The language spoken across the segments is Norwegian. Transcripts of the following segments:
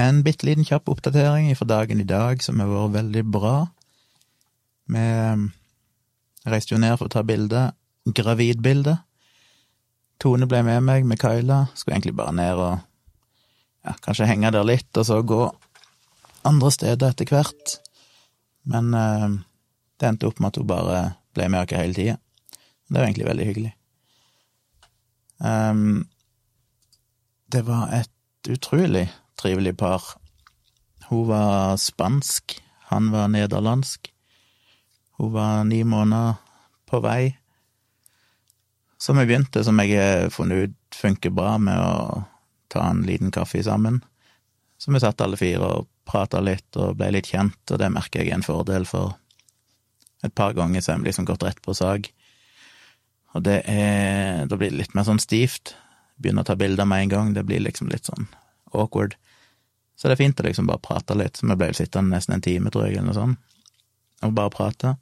en bitte liten kjapp oppdatering fra dagen i dag som har vært veldig bra. Vi reiste jo ned for å ta bilde, gravidbilde. Tone ble med meg med Kyla. Skulle egentlig bare ned og ja, kanskje henge der litt, og så gå andre steder etter hvert. Men eh, det endte opp med at hun bare ble med oss hele tida. Det var egentlig veldig hyggelig. Um, det var et utrolig trivelig par. Hun var spansk, han var nederlandsk. Hun var ni måneder på vei. Så vi begynte, som jeg har funnet ut funker bra, med å ta en liten kaffe sammen. Så vi satt alle fire og prata litt og ble litt kjent, og det merker jeg er en fordel, for et par ganger så har vi liksom gått rett på sak. Og det er Da blir det litt mer sånn stivt. Begynner å ta bilder med en gang, det blir liksom litt sånn awkward. Så det er fint å liksom bare prate litt. Så vi ble sittende nesten en time, tror jeg, eller noe sånt, og bare prate.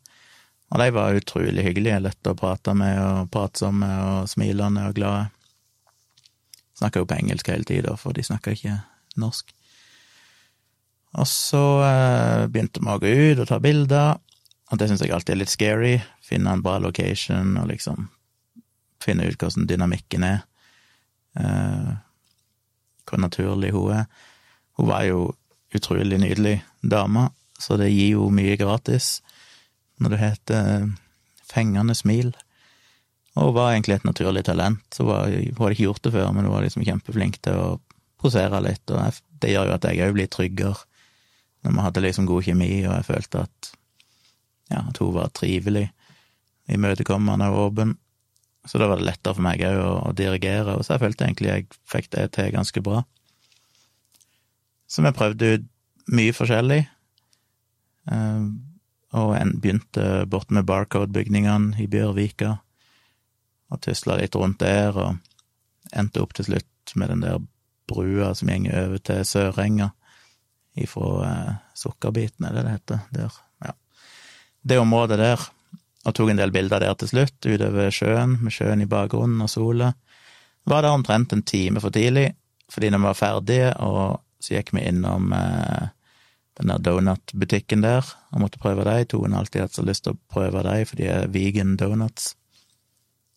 Og de var utrolig hyggelige, lette å prate med, og pratsomme og smilende og glade. Snakka jo på engelsk hele tida, for de snakka ikke norsk. Og så eh, begynte vi å gå ut og ta bilder, og det syns jeg alltid er litt scary. Finne en bra location og liksom finne ut hvordan dynamikken er. Eh, hvor naturlig hun er. Hun var jo utrolig nydelig dame, så det gir jo mye gratis når det heter Fengende smil. Og hun var egentlig et naturlig talent. Hun, var, hun hadde ikke gjort det før, men hun var liksom kjempeflink til å posere litt, og det gjør jo at jeg òg blir tryggere når vi hadde liksom god kjemi, og jeg følte at ja, at hun var trivelig, imøtekommende og åpen. Så da var det lettere for meg òg å, å, dirigere, og så jeg følte egentlig jeg fikk det til ganske bra. Så vi prøvde ut mye forskjellig, eh, og en begynte borte med Barcode-bygningene i Bjørvika, og tusla litt rundt der, og endte opp til slutt med den der brua som gjenger over til Sørenga ifra eh, Sukkerbiten, er det det heter, der, ja. Det området der, og tok en del bilder der til slutt, utover sjøen, med sjøen i bakgrunnen og sola. Var der omtrent en time for tidlig, fordi når vi var ferdige, og så gikk vi innom eh, den der donutbutikken der og måtte prøve dem. Toen har alltid hatt så lyst til å prøve dem, for de er vegan donuts.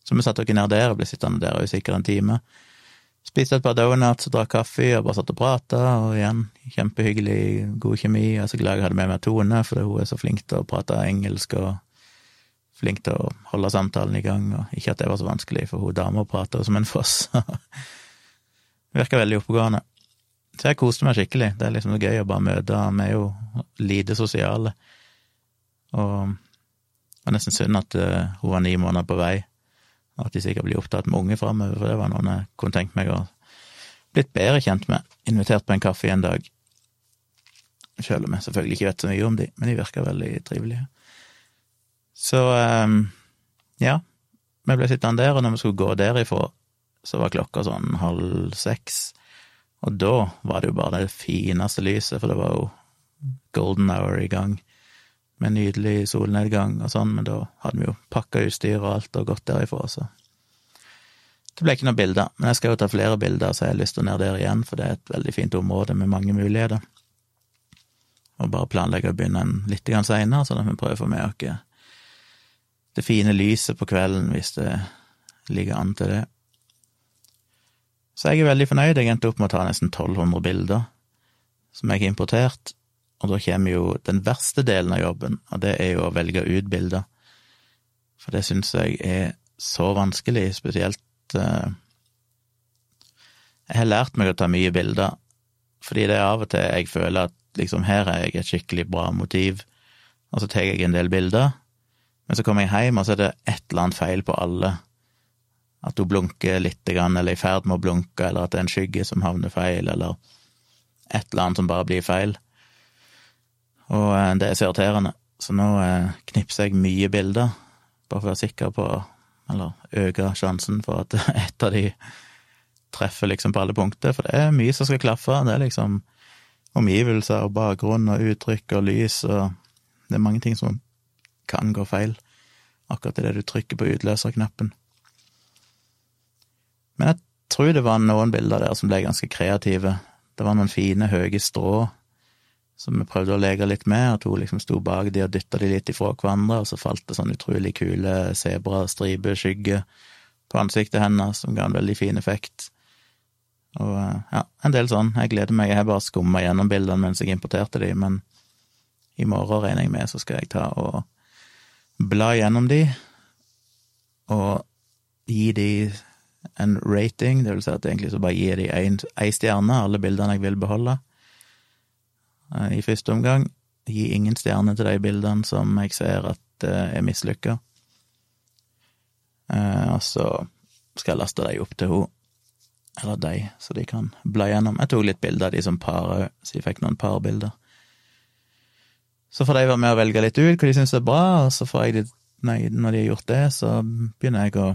Så vi satte oss ned der og ble sittende der i sikkert en time. Spiste et par donuts og drakk kaffe og bare satt og prata, og igjen, kjempehyggelig, god kjemi. Jeg er så glad jeg hadde med meg Tone, for hun er så flink til å prate engelsk og flink til å holde samtalen i gang, og ikke at det var så vanskelig, for hun dama prater som en foss. Virker veldig oppegående. Så jeg koste meg skikkelig. Det er liksom gøy å bare møte Vi er jo lite sosiale, og det var nesten synd at uh, hun var ni måneder på vei og at de sikkert blir opptatt med unge framover, for det var noen jeg kunne tenkt meg å blitt bedre kjent med, invitert på en kaffe en dag. Selv om jeg selvfølgelig ikke vet så mye om de, men de virker veldig trivelige. Så um, ja, vi ble sittende der, og når vi skulle gå derifra, så var klokka sånn halv seks, og da var det jo bare det fineste lyset, for det var jo golden hour i gang med nydelig solnedgang og sånn, men da hadde vi jo pakka utstyr og alt og gått derifra, så det ble ikke noen bilder. Men jeg skal jo ta flere bilder, så jeg har lyst til å ned der igjen, for det er et veldig fint område med mange muligheter. Og bare planlegge å begynne en litt seinere, sånn at vi prøver å få med oss det fine lyset på kvelden, hvis det ligger an til det. Så jeg er veldig fornøyd. Jeg endte opp med å ta nesten 1200 bilder som jeg har importert, og da kommer jo den verste delen av jobben, og det er jo å velge ut bilder. For det syns jeg er så vanskelig, spesielt uh, Jeg har lært meg å ta mye bilder, fordi det er av og til jeg føler at liksom her er jeg et skikkelig bra motiv, og så tar jeg en del bilder, men så kommer jeg hjem, og så er det et eller annet feil på alle. At hun blunker litt, eller er i ferd med å blunke, eller at det er en skygge som havner feil, eller et eller annet som bare blir feil. Og eh, det er så irriterende. Så nå eh, knipser jeg mye bilder, bare for å være sikker på Eller øke sjansen for at et av de treffer liksom på alle punkter. For det er mye som skal klaffe. Det er liksom omgivelser og bakgrunn og uttrykk og lys og Det er mange ting som kan gå feil, akkurat idet du trykker på utløserknappen. Men jeg tror det var noen bilder der som ble ganske kreative, Det var noen fine, høye strå som vi prøvde å leke litt med, at hun liksom sto bak de og dytta de litt ifra hverandre, og så falt det sånn utrolig kule sebrastripeskygger på ansiktet hennes, som ga en veldig fin effekt. Og ja, en del sånn. Jeg gleder meg. Jeg har bare skumma gjennom bildene mens jeg importerte de, men i morgen regner jeg med så skal jeg ta og bla gjennom de, og gi de en rating, det vil si at egentlig så bare gir de ei stjerne, alle bildene jeg vil beholde. Eh, I første omgang gi ingen stjerne til de bildene som jeg ser at eh, er mislykka. Eh, og så skal jeg laste de opp til henne, eller de, så de kan bla gjennom. Jeg tok litt bilder av de som par òg, så jeg fikk noen parbilder. Så får de være med og velge litt ut hva de syns er bra, og så får jeg de, når de har gjort det, så begynner jeg å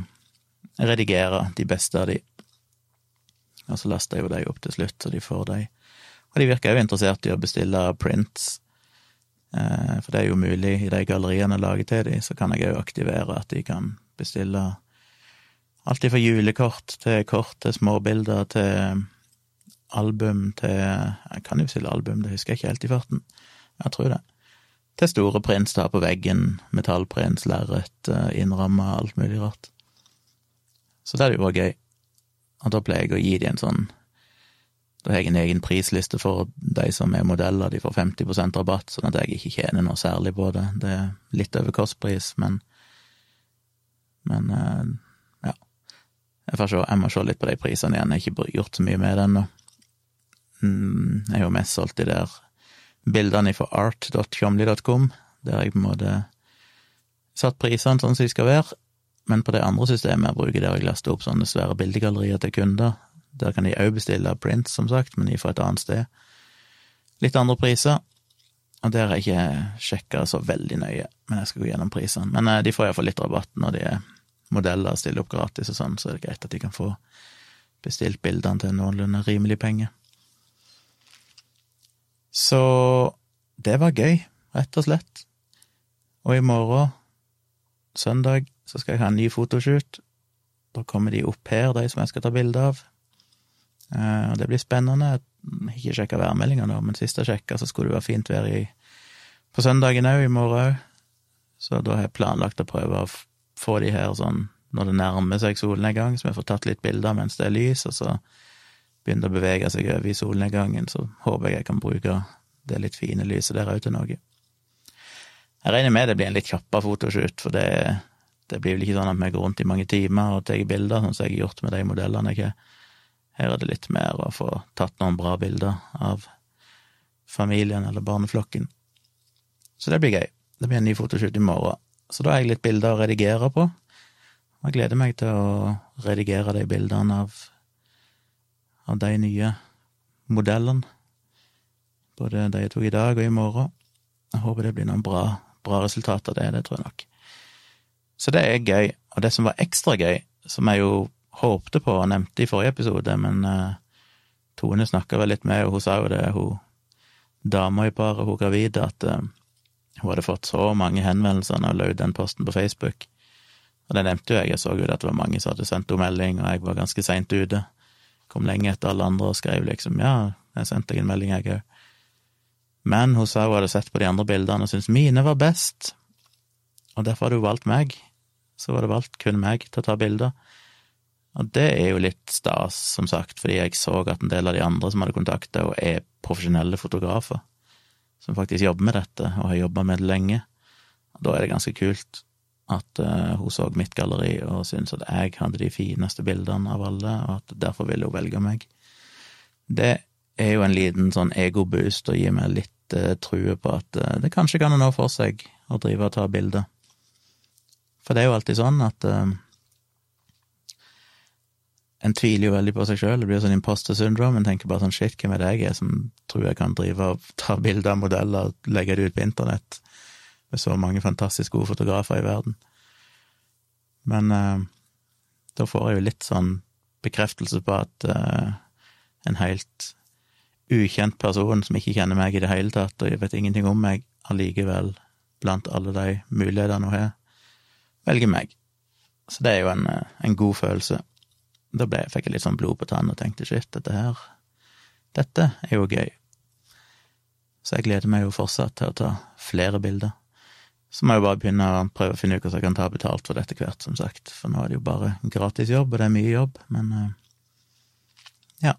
redigere de beste av de. Og så laster jeg jo de opp til slutt, så de får de. Og de virker jo interessert i å bestille prints, eh, for det er jo mulig i de galleriene jeg lager til de, så kan jeg òg aktivere at de kan bestille alt fra julekort til kort til småbilder til album til Jeg kan jo bestille album, det husker jeg ikke helt i farten. Jeg tror det. Til store prints da på veggen, metallprins, lerret, eh, innramma, alt mulig rart. Så det hadde jo vært gøy. Og da pleier jeg å gi de en sånn Da har jeg en egen prisliste for de som er modeller, de får 50% rabatt, sånn at jeg ikke tjener noe særlig på det. Det er litt over kostpris, men Men eh, ja. Jeg får se, jeg må se litt på de prisene igjen, jeg har ikke gjort så mye med det ennå. Mm, jeg har jo mest solgt de der bildene fra art.tjomli.com, der jeg på en måte satt prisene sånn som de skal være, men på det andre systemet jeg bruker, der jeg laster opp sånne svære bildegallerier til kunder, der kan de òg bestille prints, som sagt, men de får et annet sted. Litt andre priser, og der har jeg ikke sjekka så veldig nøye, men jeg skal gå gjennom prisene. Men eh, de får iallfall litt rabatt når de er modeller og stiller opp gratis og sånn, så er det greit at de kan få bestilt bildene til noenlunde rimelig penge. Så det var gøy, rett og slett. Og i morgen, søndag, så skal jeg ha en ny fotoshoot. Da kommer de opp her, de som jeg skal ta bilde av. Eh, og det blir spennende. Jeg har ikke sjekka værmeldinga nå, men sist jeg sjekka, så skulle det være fint vær i, på søndagen òg, i morgen òg. Så da har jeg planlagt å prøve å få de her sånn når det nærmer seg solnedgang, så vi får tatt litt bilder mens det er lys, og så begynner det å bevege seg over i solnedgangen, så håper jeg jeg kan bruke det litt fine lyset der òg til noe. Jeg regner med det blir en litt kjappere fotoshoot, for det det blir vel ikke sånn at vi går rundt i mange timer og tar bilder, sånn som jeg har gjort med de modellene jeg. Her er det litt mer å få tatt noen bra bilder av familien eller barneflokken. Så det blir gøy. Det blir en ny fotoshoot i morgen. Så da har jeg litt bilder å redigere på. Jeg gleder meg til å redigere de bildene av, av de nye modellene. Både de jeg tok i dag og i morgen. Jeg håper det blir noen bra, bra resultater det, det tror jeg nok. Så det er gøy. Og det som var ekstra gøy, som jeg jo håpte på og nevnte i forrige episode, men uh, Tone snakka vel litt med, og hun sa jo det, hun dama i paret, hun gravide, at uh, hun hadde fått så mange henvendelser når hun la ut den posten på Facebook. Og det nevnte jo jeg, jeg så jo at det var mange som hadde sendt henne melding, og jeg var ganske seint ute. Kom lenge etter alle andre og skrev liksom ja, jeg sendte deg en melding, jeg òg. Men hun sa hun hadde sett på de andre bildene og syntes mine var best, og derfor hadde hun valgt meg så var det valgt kun meg til å ta bilder. Og det er jo litt stas, som sagt, fordi jeg så at en del av de andre som hadde kontakta og er profesjonelle fotografer, som faktisk jobber med dette, og har jobba med det lenge. Og da er det ganske kult at uh, hun så mitt galleri og syntes at jeg hadde de fineste bildene av alle, og at derfor ville hun velge meg. Det er jo en liten sånn egoboost og gir meg litt uh, true på at uh, det kanskje kan ha noe for seg å drive og ta bilder. For det er jo alltid sånn at uh, en tviler jo veldig på seg sjøl, det blir sånn imposter syndrome, en tenker bare sånn shit, hvem er det jeg er som tror jeg kan drive og ta bilder av modeller og legge det ut på internett med så mange fantastisk gode fotografer i verden. Men uh, da får jeg jo litt sånn bekreftelse på at uh, en helt ukjent person som ikke kjenner meg i det hele tatt, og jeg vet ingenting om meg, allikevel, blant alle de mulighetene hun har, velger meg. Så det er jo en, eh, en god følelse. Da ble, fikk jeg litt sånn blod på tann og tenkte shit, dette her dette er jo gøy. Så jeg gleder meg jo fortsatt til å ta flere bilder. Så må jeg bare begynne å prøve å finne ut hvordan jeg kan ta betalt for dette hvert, som sagt, for nå er det jo bare gratis jobb, og det er mye jobb, men uh, ja.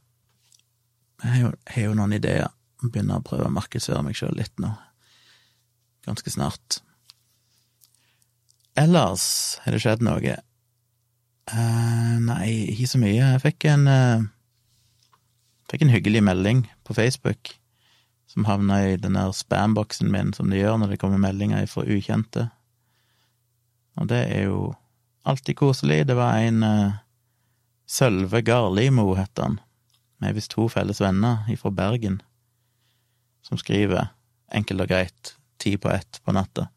Jeg har jo, har jo noen ideer. Begynner å prøve å markedsføre meg sjøl litt nå, ganske snart. Ellers har det skjedd noe. Uh, nei, ikke så mye. Jeg fikk en uh, Fikk en hyggelig melding på Facebook som havna i den der spamboksen min, som det gjør når det kommer meldinger fra ukjente. Og det er jo alltid koselig. Det var en uh, Sølve Garlimo, het han. Er visst to felles venner fra Bergen, som skriver, enkelt og greit, ti på ett på natta.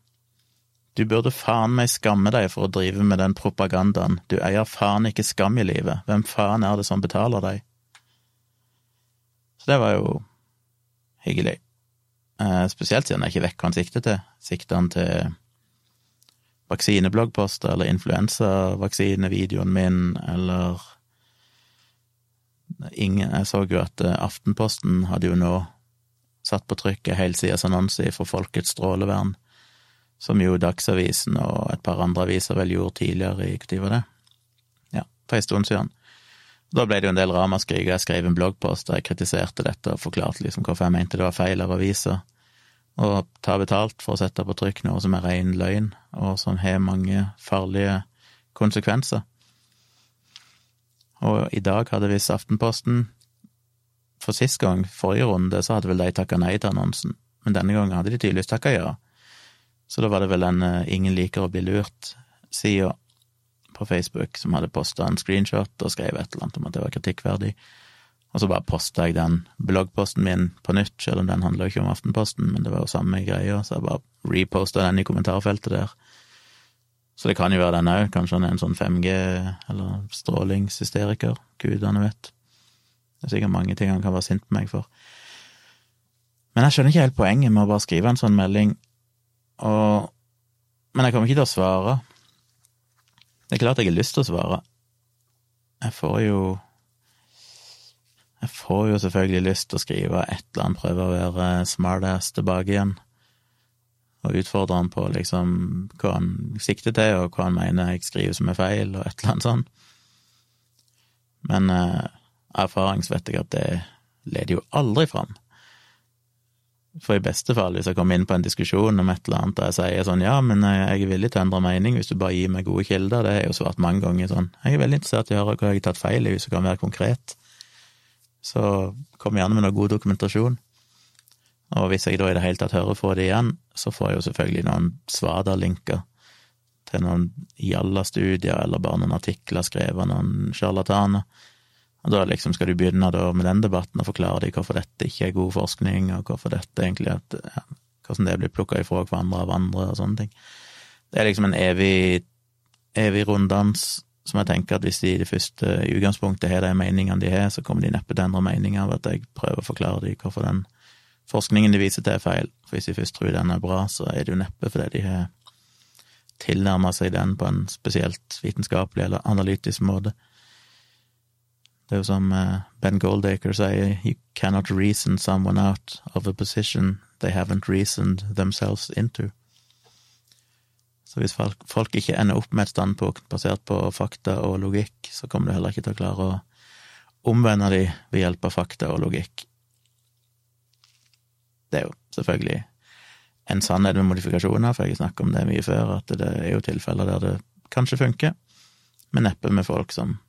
Du burde faen meg skamme deg for å drive med den propagandaen, du eier faen ikke skam i livet, hvem faen er det som betaler deg? Så det var jo hyggelig. Eh, spesielt siden jeg ikke vet hva han sikter til. Sikter han til vaksinebloggposter eller influensavaksinevideoen min, eller ingen Jeg så jo at eh, Aftenposten hadde jo nå satt på trykk en helsides annonse for Folkets strålevern, som jo Dagsavisen og et par andre aviser vel gjorde tidligere i Når det? Ja, for en stund siden. Da ble det jo en del ramaskrik, og jeg skrev en bloggpost der jeg kritiserte dette og forklarte liksom hvorfor jeg mente det var feil av aviser å ta betalt for å sette på trykk noe som er ren løgn, og som har mange farlige konsekvenser. Og i dag hadde visst Aftenposten For sist gang, forrige runde, så hadde vel de takka nei til annonsen, men denne gangen hadde de tydeligvis takka ja. Så da var det vel en uh, Ingen liker å bli lurt-sida på Facebook som hadde posta en screenshot og skrev et eller annet om at det var kritikkverdig. Og så bare posta jeg den bloggposten min på nytt, selv om den handla ikke om Aftenposten, men det var jo samme greia, så jeg bare reposta den i kommentarfeltet der. Så det kan jo være den òg, kanskje han er en sånn 5G- eller strålingshysteriker, gudene vet. Det er sikkert mange ting han kan være sint på meg for. Men jeg skjønner ikke helt poenget med å bare skrive en sånn melding, og Men jeg kommer ikke til å svare. Det er klart jeg har lyst til å svare. Jeg får jo Jeg får jo selvfølgelig lyst til å skrive et eller annet, prøve å være smartass tilbake igjen, og utfordre han på liksom hva han sikter til, og hva han mener jeg skriver som er feil, og et eller annet sånt. Men eh, erfarings vet jeg at det leder jo aldri fram. For i beste fall, hvis jeg kommer inn på en diskusjon om et eller annet og jeg sier sånn ja, men jeg er villig til å endre mening hvis du bare gir meg gode kilder, det har jeg jo svart mange ganger sånn, jeg er veldig interessert i å høre hva jeg har tatt feil i, hvis du kan være konkret. Så kom gjerne med noe god dokumentasjon. Og hvis jeg da i det hele tatt hører fra det igjen, så får jeg jo selvfølgelig noen svada-linker til noen jalla-studier eller bare noen artikler skrevet av noen sjarlataner og da liksom skal du begynne med den debatten og forklare dem hvorfor dette ikke er god forskning, og hvorfor dette egentlig at, ja, hvordan det blir plukka ifra hverandre av andre, og sånne ting. Det er liksom en evig, evig runddans som jeg tenker at hvis de i det første i utgangspunktet har de meningene de har, så kommer de neppe til å endre mening av at jeg prøver å forklare dem hvorfor den forskningen de viser til, er feil. For hvis de først tror den er bra, så er det jo neppe fordi de har tilnærma seg den på en spesielt vitenskapelig eller analytisk måte. Det er jo som eh, Ben Goldacre sier, you cannot reason someone out of a position they haven't reasoned themselves into. Så hvis folk, ikke ender opp med et standpunkt basert på fakta og logikk, så kommer du heller ikke til å klare å omvende de ved hjelp av fakta og logikk. Det er jo selvfølgelig en sannhet med modifikasjoner, for jeg har snakket om det mye før, at det er jo tilfeller der det kanskje funker, men neppe med folk som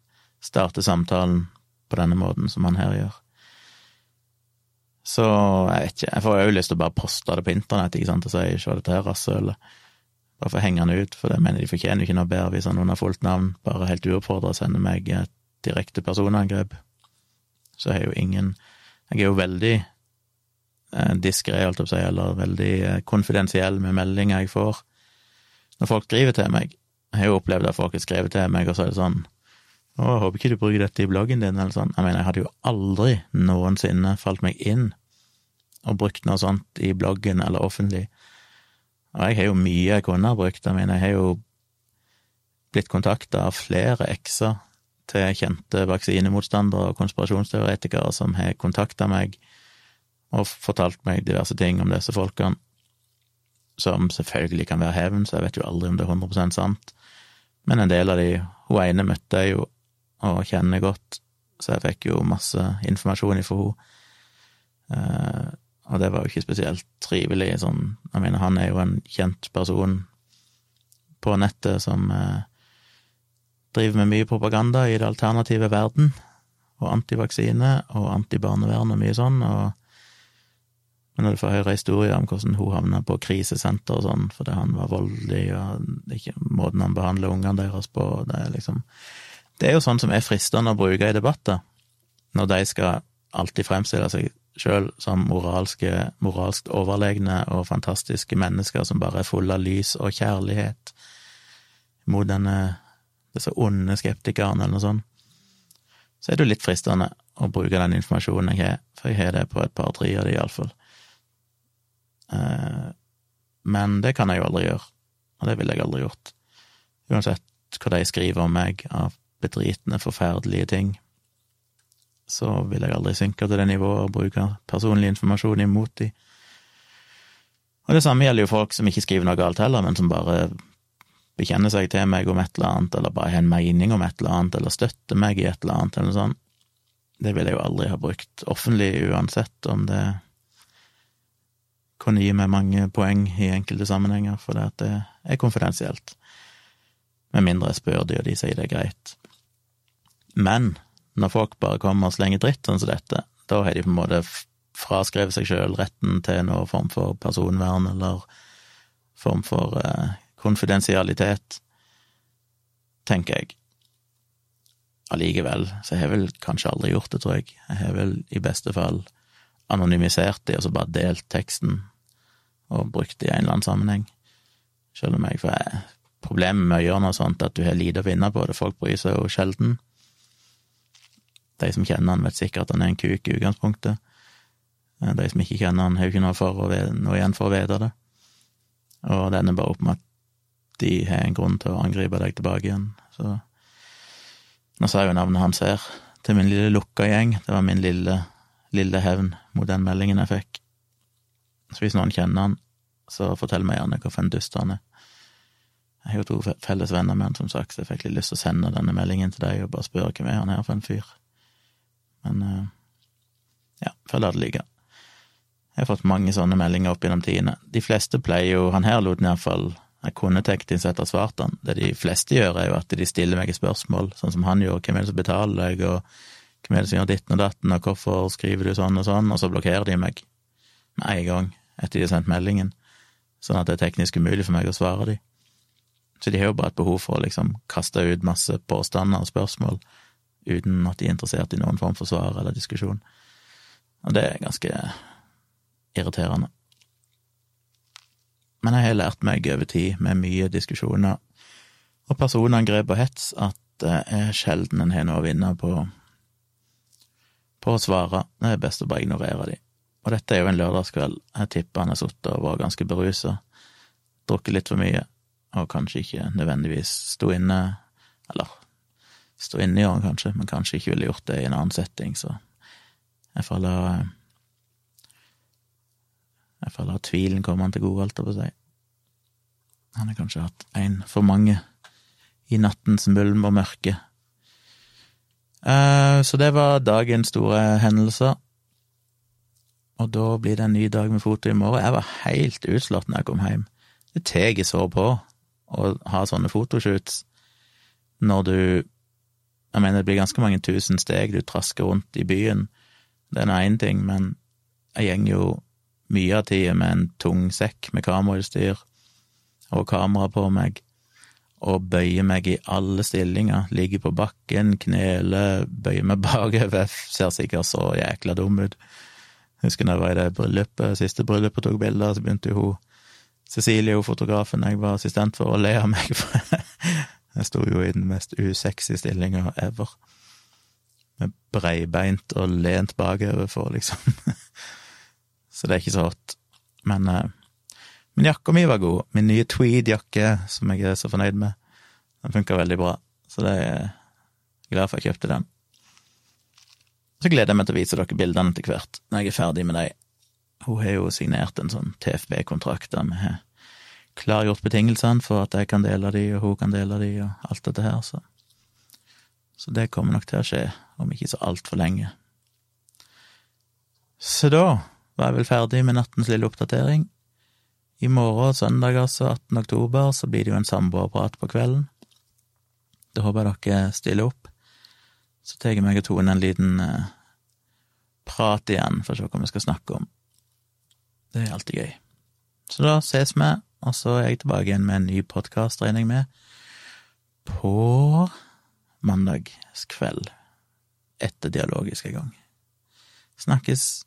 starte samtalen på denne måten som han her gjør. Så jeg vet ikke, jeg får jo lyst til å bare poste det på internett, ikke sant, og si se dette her rasshølet. Bare for å henge han ut, for det mener de fortjener ikke noe bedre hvis han under fullt navn bare helt uoppfordra sender meg et direkte personangrep. Så jeg er jo ingen Jeg er jo veldig eh, diskré, holdt jeg på å si, eller veldig eh, konfidensiell med meldinger jeg får når folk skriver til meg. Jeg har jo opplevd at folk har skrevet til meg, og så er det sånn å, jeg håper ikke du bruker dette i bloggen din, eller sånn. Jeg mener, jeg hadde jo aldri noensinne falt meg inn og brukt noe sånt i bloggen eller offentlig. Og jeg har jo mye jeg kunne ha brukt. Jeg mener, jeg har jo blitt kontakta av flere ekser til kjente vaksinemotstandere og konspirasjonsteoretikere som har kontakta meg og fortalt meg diverse ting om disse folkene, som selvfølgelig kan være hevn, så jeg vet jo aldri om det er 100% sant. Men en del av de Hun ene møtte jeg jo og kjenner godt, så jeg fikk jo masse informasjon ifra henne. Eh, og det var jo ikke spesielt trivelig, sånn Jeg mener, han er jo en kjent person på nettet som eh, driver med mye propaganda i det alternative verden, og antivaksine og antibarnevern og mye sånn, og men når du får høre historier om hvordan hun havna på krisesenter og sånn fordi han var voldelig, og ikke måten han behandler ungene deres på, det er liksom Det er jo sånn som er fristende å bruke i debatter, når de skal alltid fremstille seg sjøl som moralske, moralsk overlegne og fantastiske mennesker som bare er fulle av lys og kjærlighet mot denne disse onde skeptikerne, eller noe sånt, så er det jo litt fristende å bruke den informasjonen jeg har, for jeg har det på et par-tre av de, iallfall. Eh, men det kan jeg jo aldri gjøre, og det ville jeg aldri gjort. Uansett hva de skriver om meg av bedritne, forferdelige ting, så vil jeg aldri synke til det nivået og bruke personlig informasjon imot de. Og det samme gjelder jo folk som ikke skriver noe galt heller, men som bare bekjenner seg til meg om et eller annet, eller bare har en mening om et eller annet, eller støtter meg i et eller annet, eller noe sånt. Det ville jeg jo aldri ha brukt offentlig, uansett om det kunne gi meg mange poeng i enkelte sammenhenger, for det, det er konfidensielt. Med mindre jeg spør de, og de sier det er greit. Men når folk bare kommer og slenger dritt sånn som dette, da har de på en måte fraskrevet seg sjøl retten til noen form for personvern eller form for eh, konfidensialitet, tenker jeg. Allikevel så har jeg vel kanskje aldri gjort det, tror jeg. Jeg har vel i beste fall anonymisert det, og så bare delt teksten og brukt det i en eller annen sammenheng. Selv om jeg får problemet med å gjøre noe sånt at du har lite å vinne på det, folk bryr seg jo sjelden. De som kjenner han, vet sikkert at han er en kuk i utgangspunktet. Eh, de som ikke kjenner han, har jo ikke noe, for å, noe igjen for å vite det. Og det ender bare opp med at de har en grunn til å angripe deg tilbake igjen. Så Nå sa jeg jo navnet hans her, til min lille lukka gjeng. Det var min lille, lille hevn mot den meldingen jeg fikk. Så hvis noen kjenner han, så fortell meg gjerne hvorfor en dust han er. Jeg har jo to felles venner med han, som sagt, så jeg fikk litt lyst til å sende denne meldingen til deg og bare spørre hvem er han her for en fyr. Men uh, ja, føler det ligger. Jeg har fått mange sånne meldinger opp gjennom tidene. De fleste pleier jo Han her lot iallfall jeg kunne tenkt sett etter svart han. Det de fleste gjør, er jo at de stiller meg spørsmål, sånn som han gjorde. Hvem er det som betaler deg, og hvem er det som gjør ditten og datten, og hvorfor skriver du sånn og sånn, og så blokkerer de meg med en gang etter de har sendt meldingen, sånn at det er teknisk umulig for meg å svare dem. Så de har jo bare et behov for å liksom kaste ut masse påstander og spørsmål uten at de er interessert i noen form for svar eller diskusjon. Og det er ganske irriterende. Men jeg har lært meg over tid, med mye diskusjoner og personangrep og hets, at det er sjelden en har noe å vinne på, på å svare. Det er best å bare ignorere de. Og dette er jo en lørdagskveld. Jeg tipper han har sittet og var ganske berusa, drukket litt for mye, og kanskje ikke nødvendigvis sto inne Eller stå inne i den, kanskje, men kanskje ikke ville gjort det i en annen setting, så jeg får jeg føler at tvilen kommer han til gode, alt jeg på å si. Han har kanskje hatt en for mange i nattens mulm og mørke. Eh, så det var dagens store hendelser. Og da blir det en ny dag med foto i morgen. Jeg var helt utslått når jeg kom hjem. Det tar så på å ha sånne fotoshoots når du Jeg mener, det blir ganske mange tusen steg du trasker rundt i byen. Det er nå én ting, men jeg går jo mye av tida med en tung sekk med kamerautstyr og kamera på meg, og bøyer meg i alle stillinger, ligger på bakken, kneler, bøyer meg bakover, ser sikkert så jækla dum ut. Husker da jeg var i det bryllupet, siste bryllupet tok bilder, så begynte jo hun Cecilie, hun fotografen jeg var assistent for, å le av meg, for jeg sto jo i den mest usexy stillinga ever. Med breibeint og lent bakover for liksom så det er ikke så hot. Men, eh, men jakka mi var god. Min nye tweed-jakke, som jeg er så fornøyd med, den funka veldig bra. Så det er jeg Glad for at jeg kjøpte den. Så gleder jeg meg til å vise dere bildene etter hvert, når jeg er ferdig med dem. Hun har jo signert en sånn TFB-kontrakt der vi har klargjort betingelsene for at jeg kan dele de, og hun kan dele de, og alt dette her, så Så det kommer nok til å skje om ikke så altfor lenge. Så da var jeg vel ferdig med nattens lille oppdatering. I morgen, søndag altså, 18. oktober, så blir det jo en samboerprat på kvelden. Da håper jeg dere stiller opp. Så tar jeg meg og Tone en liten eh, prat igjen, for å se hva vi skal snakke om. Det er alltid gøy. Så da ses vi, og så er jeg tilbake igjen med en ny podkast, regner jeg med, på mandagskveld etter Dialogisk gang. Snakkes.